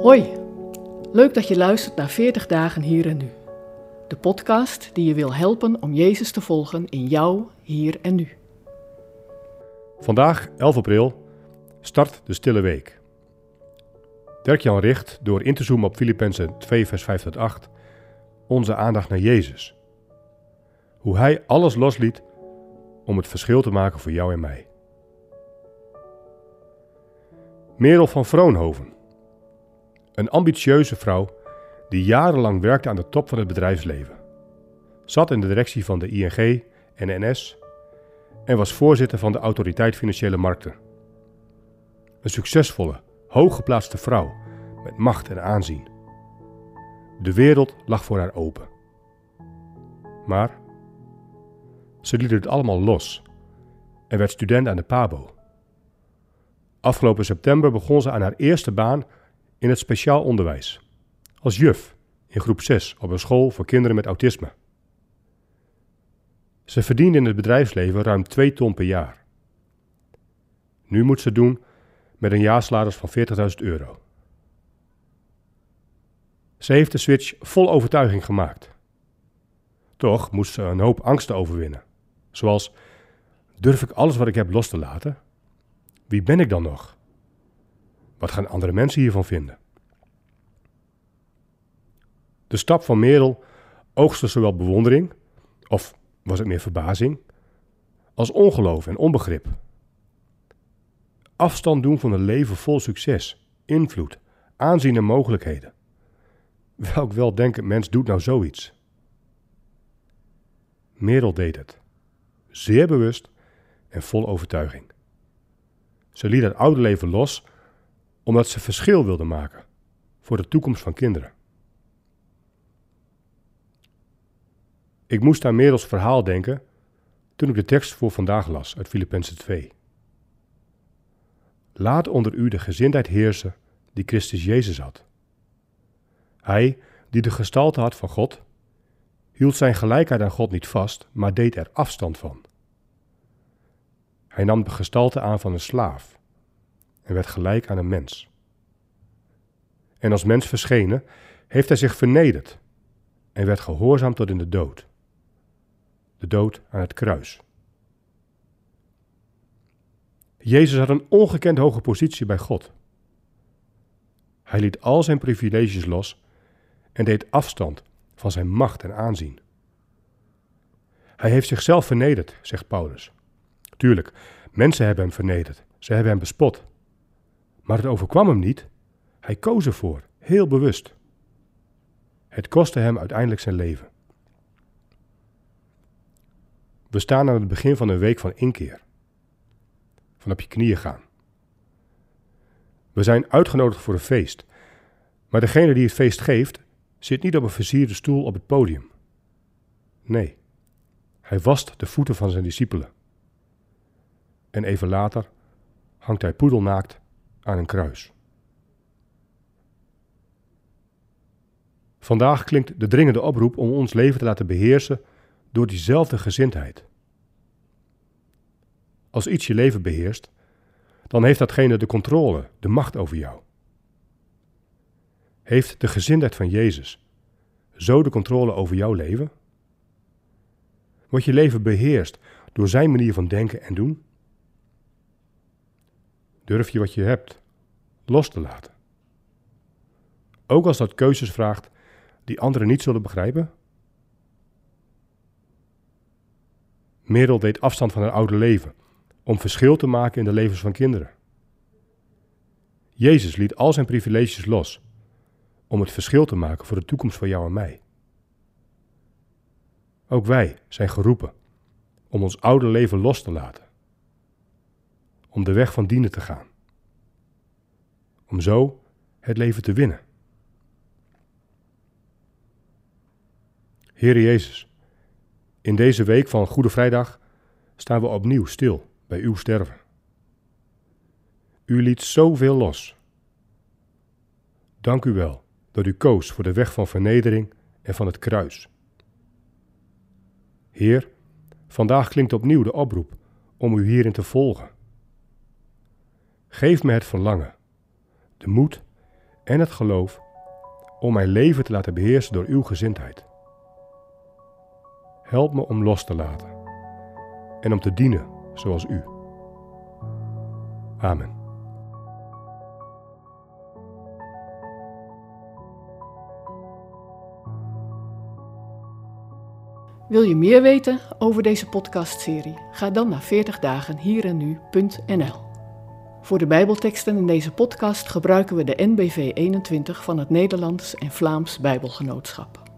Hoi, leuk dat je luistert naar 40 dagen hier en nu. De podcast die je wil helpen om Jezus te volgen in jou, hier en nu. Vandaag, 11 april, start de Stille Week. Dirk-Jan richt, door in te zoomen op Filippenzen 2 vers 5 tot 8, onze aandacht naar Jezus. Hoe Hij alles losliet om het verschil te maken voor jou en mij. Merel van Vroonhoven. Een ambitieuze vrouw die jarenlang werkte aan de top van het bedrijfsleven. Zat in de directie van de ING en NS en was voorzitter van de Autoriteit Financiële Markten. Een succesvolle, hooggeplaatste vrouw met macht en aanzien. De wereld lag voor haar open. Maar ze liet het allemaal los en werd student aan de PABO. Afgelopen september begon ze aan haar eerste baan in het speciaal onderwijs. Als juf in groep 6 op een school voor kinderen met autisme. Ze verdiende in het bedrijfsleven ruim 2 ton per jaar. Nu moet ze doen met een jaarsalaris van 40.000 euro. Ze heeft de switch vol overtuiging gemaakt. Toch moest ze een hoop angsten overwinnen. Zoals: durf ik alles wat ik heb los te laten? Wie ben ik dan nog? Wat gaan andere mensen hiervan vinden? De stap van Merel oogste zowel bewondering, of was het meer verbazing, als ongeloof en onbegrip. Afstand doen van een leven vol succes, invloed, aanzien en mogelijkheden. Welk weldenkend mens doet nou zoiets? Merel deed het, zeer bewust en vol overtuiging. Ze liet het oude leven los omdat ze verschil wilde maken voor de toekomst van kinderen. Ik moest aan Merels verhaal denken toen ik de tekst voor vandaag las uit Filippenzen 2. Laat onder u de gezindheid heersen die Christus Jezus had. Hij, die de gestalte had van God, hield zijn gelijkheid aan God niet vast, maar deed er afstand van. Hij nam de gestalte aan van een slaaf en werd gelijk aan een mens. En als mens verschenen, heeft hij zich vernederd en werd gehoorzaam tot in de dood. De dood aan het kruis. Jezus had een ongekend hoge positie bij God. Hij liet al zijn privileges los en deed afstand van zijn macht en aanzien. Hij heeft zichzelf vernederd, zegt Paulus. Tuurlijk, mensen hebben hem vernederd, ze hebben hem bespot. Maar het overkwam hem niet. Hij koos ervoor, heel bewust. Het kostte hem uiteindelijk zijn leven. We staan aan het begin van een week van inkeer. Van op je knieën gaan. We zijn uitgenodigd voor een feest. Maar degene die het feest geeft, zit niet op een versierde stoel op het podium. Nee, hij wast de voeten van zijn discipelen. En even later hangt hij poedelnaakt aan een kruis. Vandaag klinkt de dringende oproep om ons leven te laten beheersen door diezelfde gezindheid. Als iets je leven beheerst, dan heeft datgene de controle, de macht over jou. Heeft de gezindheid van Jezus zo de controle over jouw leven? Wordt je leven beheerst door zijn manier van denken en doen? Durf je wat je hebt los te laten? Ook als dat keuzes vraagt die anderen niet zullen begrijpen? Merel deed afstand van haar oude leven om verschil te maken in de levens van kinderen. Jezus liet al zijn privileges los om het verschil te maken voor de toekomst van jou en mij. Ook wij zijn geroepen om ons oude leven los te laten, om de weg van dienen te gaan, om zo het leven te winnen. Heere Jezus, in deze week van Goede Vrijdag staan we opnieuw stil bij uw sterven. U liet zoveel los. Dank u wel dat u koos voor de weg van vernedering en van het kruis. Heer, vandaag klinkt opnieuw de oproep om u hierin te volgen. Geef me het verlangen, de moed en het geloof om mijn leven te laten beheersen door uw gezindheid. Help me om los te laten en om te dienen zoals u. Amen. Wil je meer weten over deze podcastserie? Ga dan naar 40dagenhierennu.nl. Voor de Bijbelteksten in deze podcast gebruiken we de NBV 21 van het Nederlands en Vlaams Bijbelgenootschap.